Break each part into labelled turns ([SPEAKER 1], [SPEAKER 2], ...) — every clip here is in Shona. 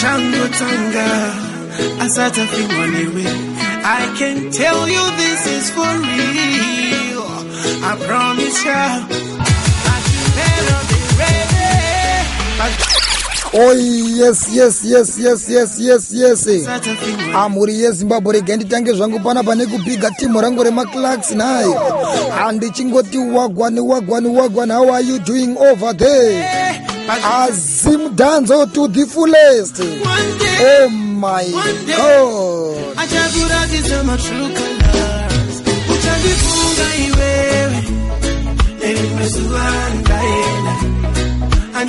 [SPEAKER 1] uchangotanga asati afingwa newe i can tell you this is for real. I promise you but you better be ready. But
[SPEAKER 2] oh yes yes yes yes yes yes yes. Amhuri ah, yezimbabwe regai nditange zvangu pana pane kubhiga timu rangu remaclarks nhayo handichingoti wagwani wagwani wagwani how are you doing over there azimdanzo to the fullest. Oh my god.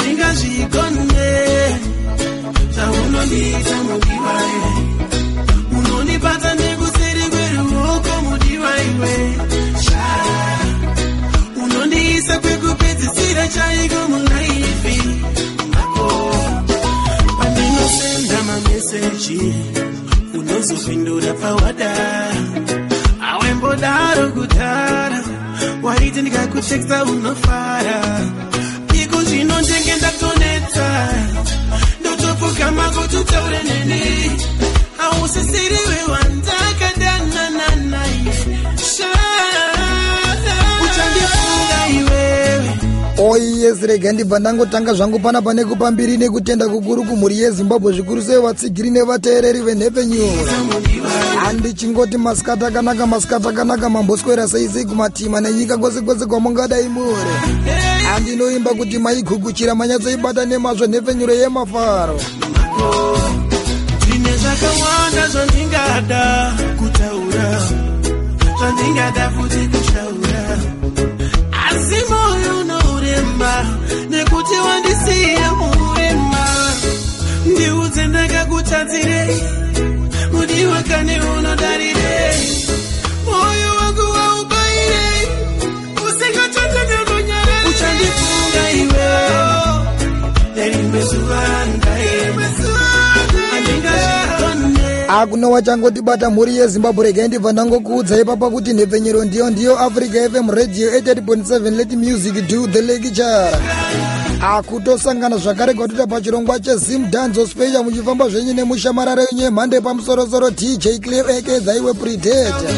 [SPEAKER 1] Andingazvigonde zvaunondiita mudiwa iwe unondibata nekuseri kweruoko mudiwa iwe kwekupedzisira chaiko mulaifi mako pandinosenda mameseji unozopindura pawada. Awembodaro kudhara waiti ndikakuteksta unofara. Iko zvino ndenge ndatonetsa ndotopfugama kuti utaure neni. Hausisiriwe wandakadanananaye
[SPEAKER 2] oh yes regai ndibva ndangotanga zvangu pana pane kupambiri nekutenda kukuru kumhuri yezimbabwe zvikuru sei vatsigiri nevateereri venhepfenyuro handichingoti masikati akanaka masikati akanaka mamboswera sei sei kumatima nenyika kwese kwese kwamungadai muri handinoimba kuti maigukuchira manyatsoibata nemazvo nhepfenyuro yemafaro
[SPEAKER 1] zvine zvakawanda zvandingada kutaura zvandingada futi kushaura nekuti wandisiya muurema ndiudze ndakakutadzirei mudiwa kane unodarirei moyo wangu waubairei usingatotendekonyara uchandifunga iweo nerimwe zuva
[SPEAKER 2] akuna wachangotibata mhuri yezimbabwe regai ndibva ndangokuudzai papa kuti nhepfenyuro ndiyo ndiyo africa fm radio 88.7 let music do the lecture akutosangana zvakare kwatota pachirongwa chezim danzo special muchifamba zvenyu nemushamarara wenyu yemhando yepamusorosoro dj cleo ekedzaiwe predata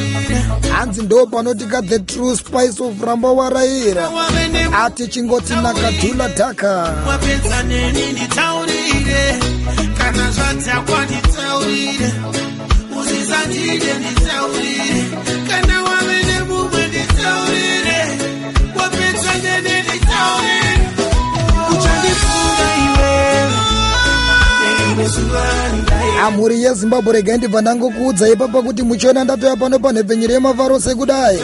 [SPEAKER 2] hanzi ndo panotika the true spice of ramba waraira. Ati chingoti nakadhula dhaka.
[SPEAKER 1] Kana zvadzakwa nditaurire usisandide nditaurire
[SPEAKER 2] amhuri yezimbabwe regai ndibva ndangokuudzai papa kuti muchiona ndatoya pano panhepfenyuro yemafaro sekudai.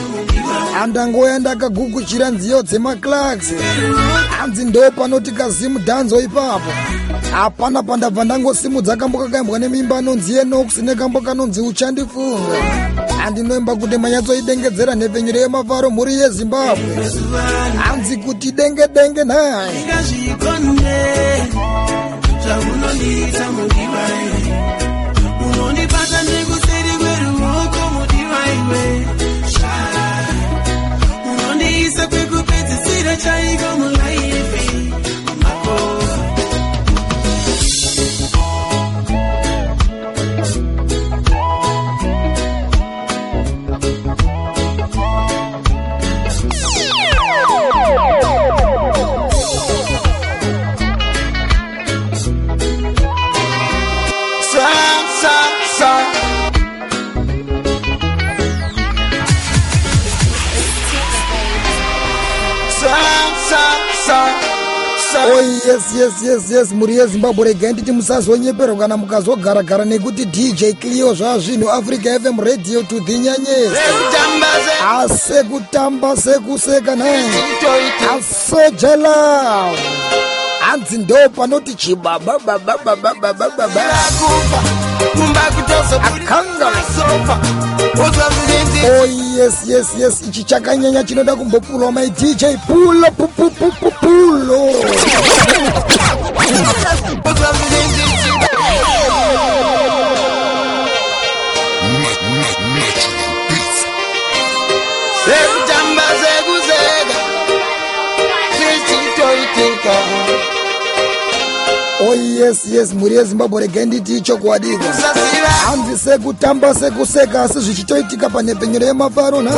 [SPEAKER 2] Handangoya ndakagukuchira nziyo dzemaclarks. Hanzi ndo panoti kazimu dhanzo ipapo. Hapana pandabva ndangosimudza kambo kakaimbwa nemimba anonzi yenox nekambo kanonzi uchandifunga handinoimba kuti manyatsoidengedzera nhepfenyuro yemafaro mhuri yezimbabwe. Hanzi kuti denge denge nhai.
[SPEAKER 1] Zvaunondiita mudiwa
[SPEAKER 3] sa.
[SPEAKER 2] oh yes yes yes yes. Mhuri yezimbabwe regai nditi musazonyeperwa kana mukazogaragara nekuti dj cleo zvazvinhu africa fm radio to the nyanyesa
[SPEAKER 3] Ekutambaze,
[SPEAKER 2] asekutamba sekuseka asojela hanzi ndo panoti chibabababababababa Oh yes yes yes. Ichi chakanyanya chinoda kumbopulwa my dj pulo pulo. Metro yes yes mhuri yezimbabwe regai nditi
[SPEAKER 3] Usaziva.
[SPEAKER 2] hanzi sekutamba sekuseka asi zvichitoitika panhepfenyero yemafaro nha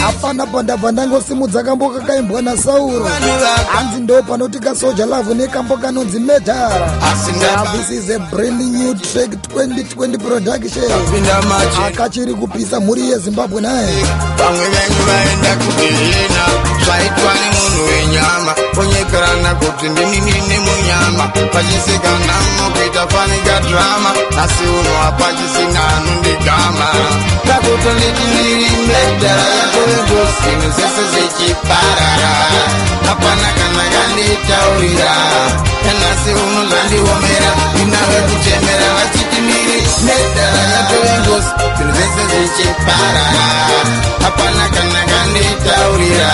[SPEAKER 2] hapana pandabva ndangosimudza kambo kakaimbwa nasauro. Hanzi ndo panotika soja lavhu nekambo kanonzi medhara this is a brand new track 2020 production. Akachiri kupisa mhuri yezimbabwe naye.
[SPEAKER 3] Vamwe venyu vaenda kugehena zvaitwa nemunhu wenyama onyekerana kuti ndini pachiseka nhamo kuita fanika drama. Asi uno hapachisina anondigama takuto nditindiri medhara yakovegosinhu zese zvichiparara hapana kana kanditaurira enhasi uno zvandiomera inave kuchemera vachiti ndiri medhara yatovengosi zvinhu zvese zvichiparara hapana kana kanditaurira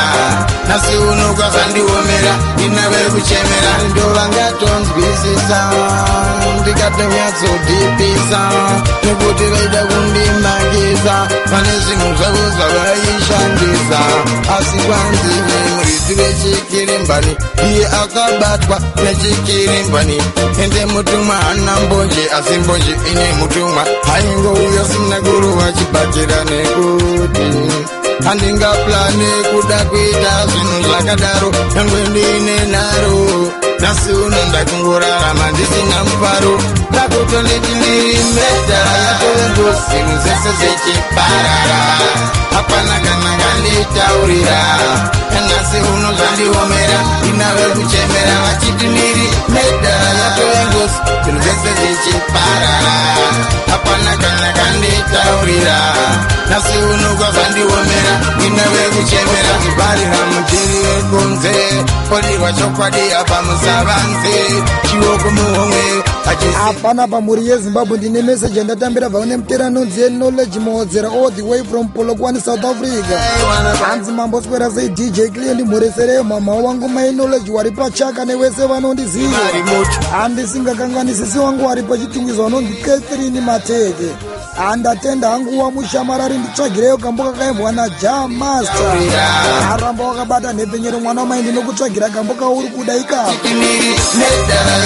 [SPEAKER 3] nhasi uno kwazvandiomera inave kuchemera. Ndovangatonzwisisa ndikatonyatsodzipisa nekuti vaida kundimangisa pane zvinhu zvavo zvavaishandisa. Asi kwanzini muridzi vechikirimbani iye akabatwa nechikirimbani ende mutumwa hana mbonje asi mbonje ine mutumwa. Haingouya sina kuruva chibatira nekuti handingaplane kuda kuita zvinhu zvakadaro. Nyangwe ndiine nharo nhasi uno ndakungorarama ndisina mufaro ndakutonditi ndiri medhara yatovengosinhu zese zvichiparara hapana kana kanditaurira nhasi uno zvandiomera inave kuchemera vachiti odirwa chokwadi apa musavanze chioko muhomwe
[SPEAKER 2] hapana pamhuri yezimbabwe ndine meseji yandatambira bva kune mutera anonzi yeknowledge mohodzera all the way from polokwane south africa. Hanzi mamboswera sei dj clear ndimhoresereyo mamhao wangu mainowledge wari pachaka nevese vanondiziva. Handisingakanganisisi wangu wari pachitungizo anonzi catherine matete handatenda hangu wamushamarari nditsvagireyo kambo kakaimbwa najamaster aramba wakabata nhepfenyero mwana wamai ndinokutsvagira kambo kauri kuda
[SPEAKER 3] medhara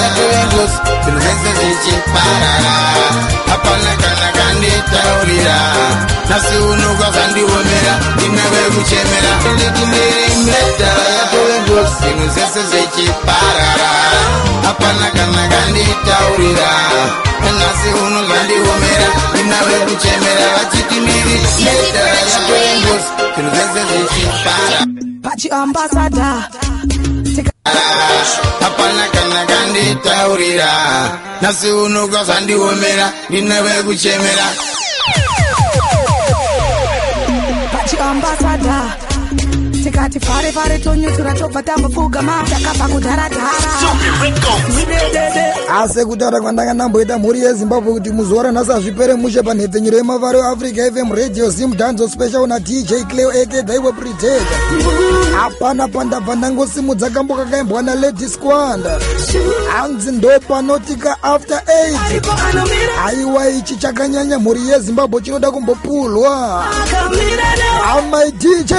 [SPEAKER 3] yatovengosi zvinhu zvese zvichiparara hapana kana kanditaurira. Nhasi uno zvandiomera inave kuchemera vachitimiri medhara yatovengosi zvinhu zvese zvichiparara
[SPEAKER 4] pachiambasada
[SPEAKER 3] hapana kana kanditaurira. Nhasi uno kwazvandiomera ndinave kuchemera
[SPEAKER 4] tikati fare fare tonyutura tobva tambopfugama takabva kudharadhara. Zvidedede.
[SPEAKER 2] asi kutaura kwandanga ndamboita mhuri yezimbabwe kuti muzuva ranhasi hazvipere mushe panhepfenyero yemavaro eafrica fm radio sim danzo special nadj cleo ake dhaiwe predata hapana pandabva ndangosimudza kambo kakaimbwa nalady squanda hanzi ndo panotika after
[SPEAKER 4] anomira
[SPEAKER 2] aiwa ichi chakanyanya mhuri yezimbabwe chinoda kumbopulwa
[SPEAKER 4] akamira newe
[SPEAKER 2] amai dj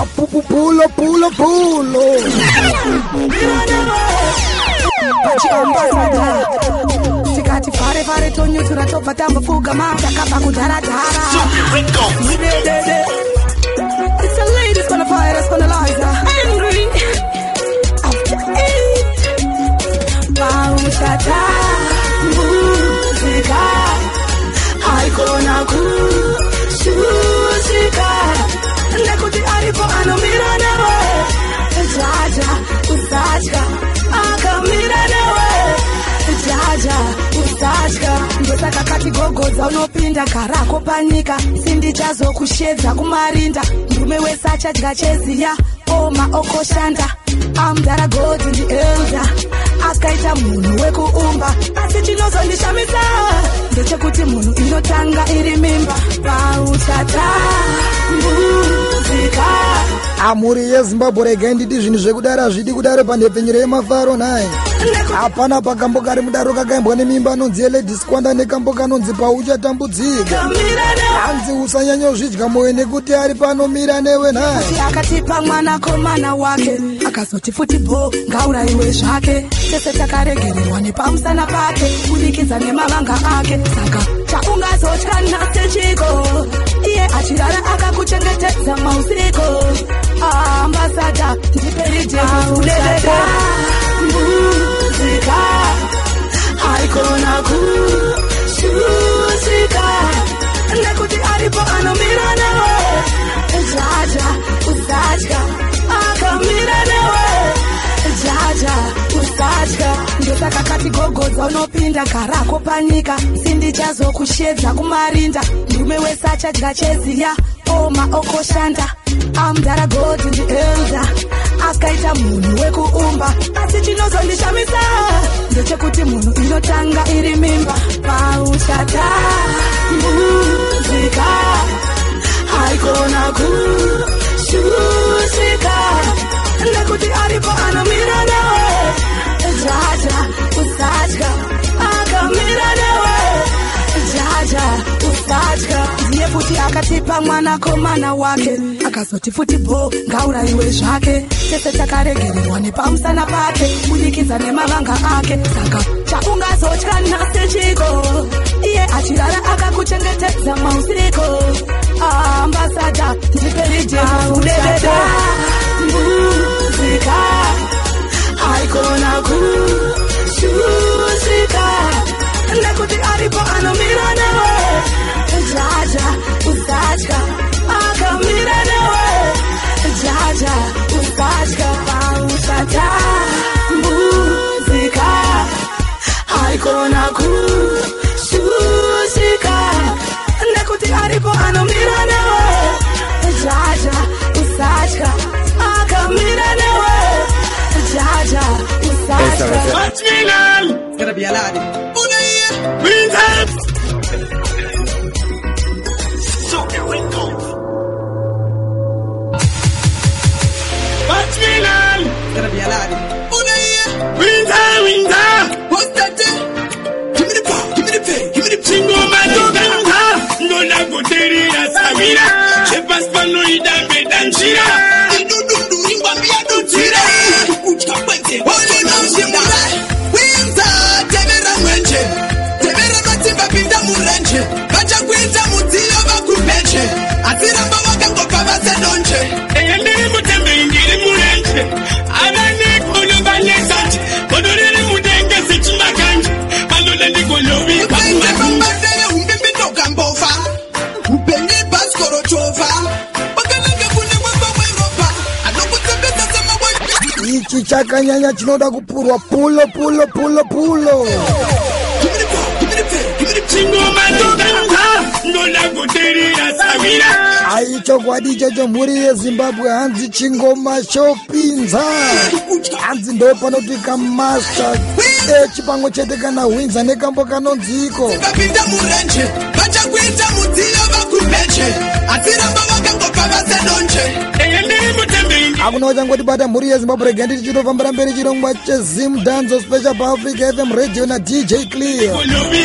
[SPEAKER 2] apupupulo pulo pulo
[SPEAKER 4] pachiambasada tikati fare fare tonyutura tobva tambopfugama takabva kudharadhara Zvidedede. It's the ladies gonna fire us gonna light angry. After eight pauchata muzika haikona kushusika nekuti aripo anomira newe. Jaja usatya akamira newe. Jaja usatya ndosaka katigogodza unopinda garako panyika. Sindichazokushedza kumarinda. Murume wese achadya cheziya oma okoshanda. Amdara godhi ndielda akaita munhu wekuumba asi chinozondishamisa ndechekuti munhu inotanga iri mimba pauchatambudzika
[SPEAKER 2] amhuri yezimbabwe regai nditi zvinhu zvekudaro hazvidi kudaro panhepfenyero yemafaro
[SPEAKER 4] nekuti
[SPEAKER 2] hapana pakambo kari mudaro kakaimbwa nemimba anonzi yelediskwanda nekambo kanonzi pauchatambudzika
[SPEAKER 4] kamira newe
[SPEAKER 2] hanzi usanyanya kuzvidya mwoyo nekuti ari panomira newe
[SPEAKER 4] kuti akatipa mwanakomana wake akazoti futi bho ngaurayiwe zvake. Tese takaregererwa nepamusana pake kubudikidza nemavanga ake. Saka chaungazotya nasechiko iye achirara akakuchengetedza mausiku ambasada ndiperijeudedede muzika haikona aripo anomira newe jaja usatya akamira newe jaja usatya ndosaka kati gogodza unopinda garako panyika. Sindichazokushedza kumarinda. Ndume wese achadya cheziya oma okoshanda. Amdara godi ndielda akaita munhu wekuumba asi chinozondishamisa. Ndechekuti munhu inotanga iri mimba pauchata muzika haikona kushushika nekuti aripo anomira newe jaja usatya akamira newe jaja usatya ndiye futi akatipa mwanakomana wake. Akazoti futi bho ngaurayiwe zvake. Tese takaregererwa nepamusana pake. Nemavanga ake. Saka chaungazotya nasechiko iye achirara akakuchengetedza ndiperijeudedede muzika. Nekuti aripo anomira newe jaja usatya akamira newe jaja usatya pausata muzika haikona kushushika nekuti aripo anomira newe jaja usatya akamira newe jaja usatya
[SPEAKER 3] Watch me now.
[SPEAKER 5] It's gonna be a lot.
[SPEAKER 3] Bring up.
[SPEAKER 5] baby alive. Unaiye.
[SPEAKER 3] Winter, winter. What's that? Give me the power, give me the pay, give me the pain. Chingoma tunga, no la guteri la sabira. Chepas pano idambe
[SPEAKER 2] danjira. Chakanyanya chinoda kupurwa pulo pulo pulo pulo ai chokwadi ichocho mhuri yezimbabwe hanzi chingoma chopinza hanzi ndo panoti kamasta echi pamwe chete kana hwinza nekambo kanonziko
[SPEAKER 3] vapinda murenje vachakuita mudziyo vakupeche asiramba vakangopa vasedonje
[SPEAKER 2] akuna uchangotibata mhuri yezimbabwe rega nditi chitofambira mberi chirongwa chezim danzo special paafrica fm radio nadj clear.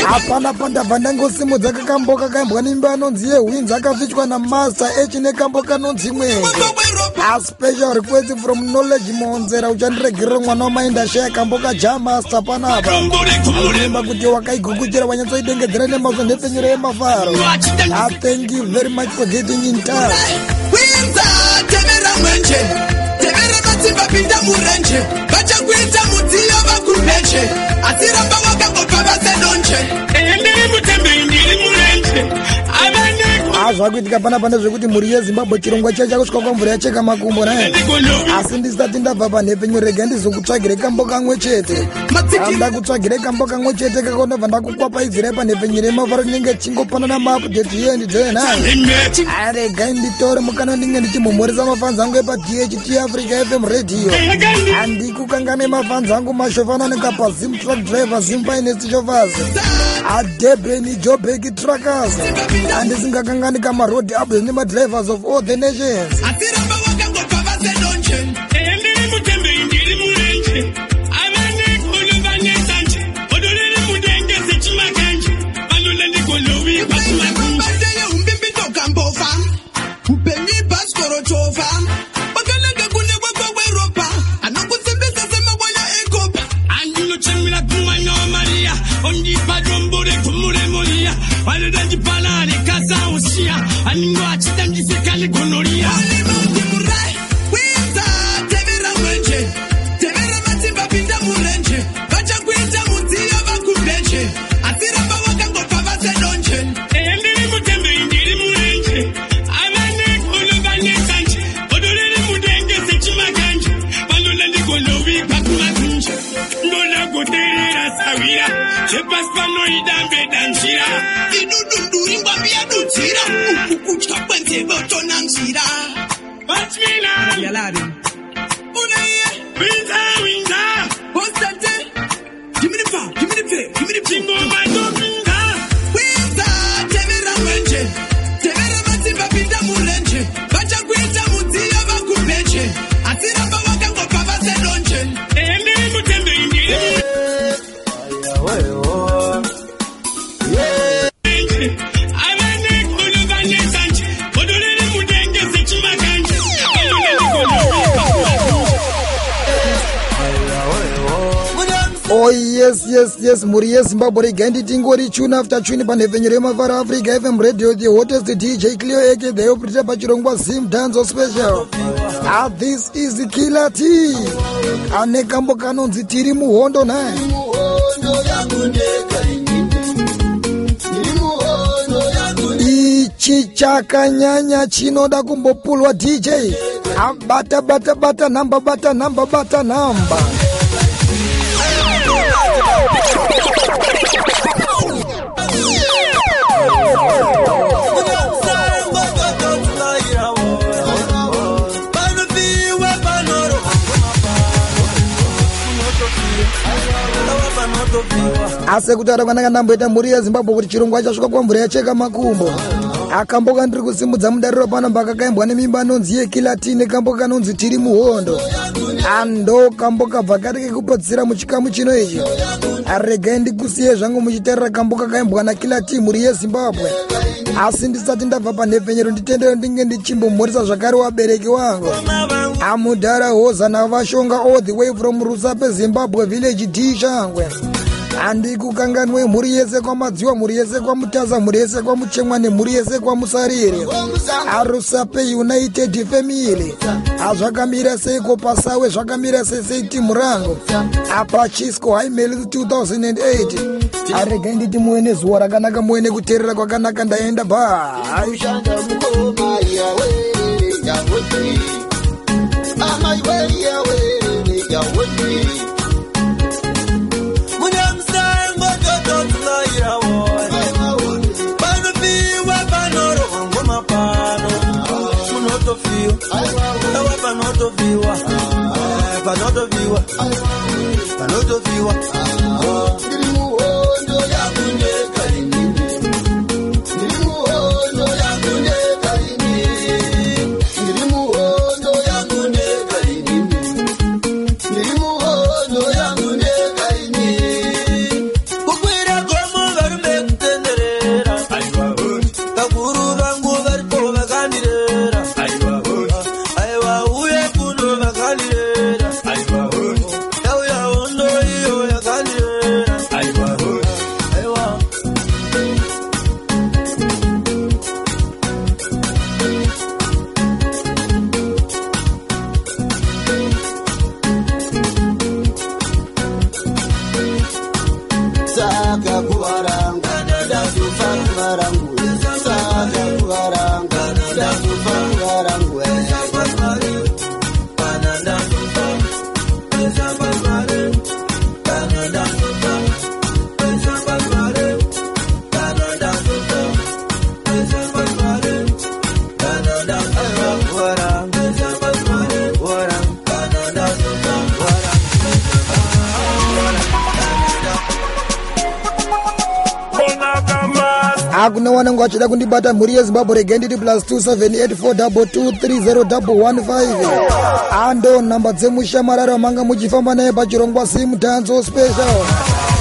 [SPEAKER 2] Hapana pandabva ndangosimudza kakambo kakaimbwa nimba anonzi yehwinzi akafichwa namaster echi nekambo kanonzi mwenge a special request from knowledge monzera uchandiregerera mwana wamaindashaya kambo kajamaster panapa aimba kuti wakaigukuchira wanyatsoidengedzera nemazvo nhepfenyuro yemafaro Ah, thank you very much for getting in touch
[SPEAKER 3] mwenje temera matsimba pinda murenje vachakuita mudziyo vakupeche asiramba vakangopa vasedonje
[SPEAKER 2] azvakuitika pana pane zvekuti mhuri yezimbabwe chirongwa chiya chakusvika kwamvura yacheka makumbo naye. Asi ndisati ndabva panhepfenyu rega ndizokutsvagire kambo kamwe chete. Ndakutsvagire kambo kamwe chete kako ndabva ndakukwapaidzirai panhepfenyu remavaro rinenge chingopanana maapudheti yendi dzenhai aregai nditore mukana ndinge ndichimhomhoresa mafanzi angu epadht africa fm radio. Handikukanganai mafanzi angu mashofanonika pazim truck driver zim finest adebeni jobeki truckers handisingakanganika maroad abs nemadrivers of all the nations
[SPEAKER 1] sawira zvepasi panoidambe danjira idudunduri ngwambi yadudzira uku kutya kwenzeve utonanzira Batmina!
[SPEAKER 6] Yalari.
[SPEAKER 1] Unaye! Winza, winza! Constate! Give me the
[SPEAKER 2] oh yes yes yes mhuri yezimbabwe regai nditingori tune after tune panhepfenyuro yemavharo africa fm radio the hottest dj cleo eke the operator pachirongwa zim danzo special. Ah, this is killer t. Ane kambo kanonzi tiri muhondo nhae ichi chakanyanya chinoda kumbopulwa dj Ah, bata bata bata namba bata namba bata namba asi kutaura kwanaka ndamboita mhuri yezimbabwe kuti chirungu achasvika kwamvura yacheka makumbo. Akamboka ndiri kusimudza mudariro pano mbakakaimbwa nemimba anonzi yekilatini kamboka kanonzi tiri muhondo. Ando kamboka bva kari kekupedzisira muchikamu chino ichi regai ndikusiye zvangu muchitarira kamboka kaimbwa nakilati mhuri yezimbabwe. Asi ndisati ndabva panhepfenyero nditendero ndinge ndichimbomhoresa zvakare wabereki wangu amudhara hoza navashonga all the way from rusape zimbabwe village d changwe handikukanganwe mhuri yese kwamadziwa mhuri yese kwamutaza mhuri yese kwamuchemwa nemhuri yese kwamusarire arusape united family. Hazvakamira seiko pasawe zvakamira sesei timu rangu apa chisco haimeli 2008 aregai nditi muwe nezuva rakanaka muwe nekuteerera kwakanaka ndaenda bhai
[SPEAKER 1] panotoviwa
[SPEAKER 5] what?
[SPEAKER 2] Hakuna wanangu achida kundibata mhuri yezimbabwe regai nditi plus 2784223015 ando nhamba dzemushamararo manga muchifamba naye pachirongwa simutanzo special.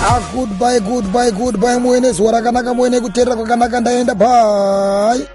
[SPEAKER 2] A goodby goodby muwe nezuva rakanaka muwe nekuteerera kwakanaka ndaenda bye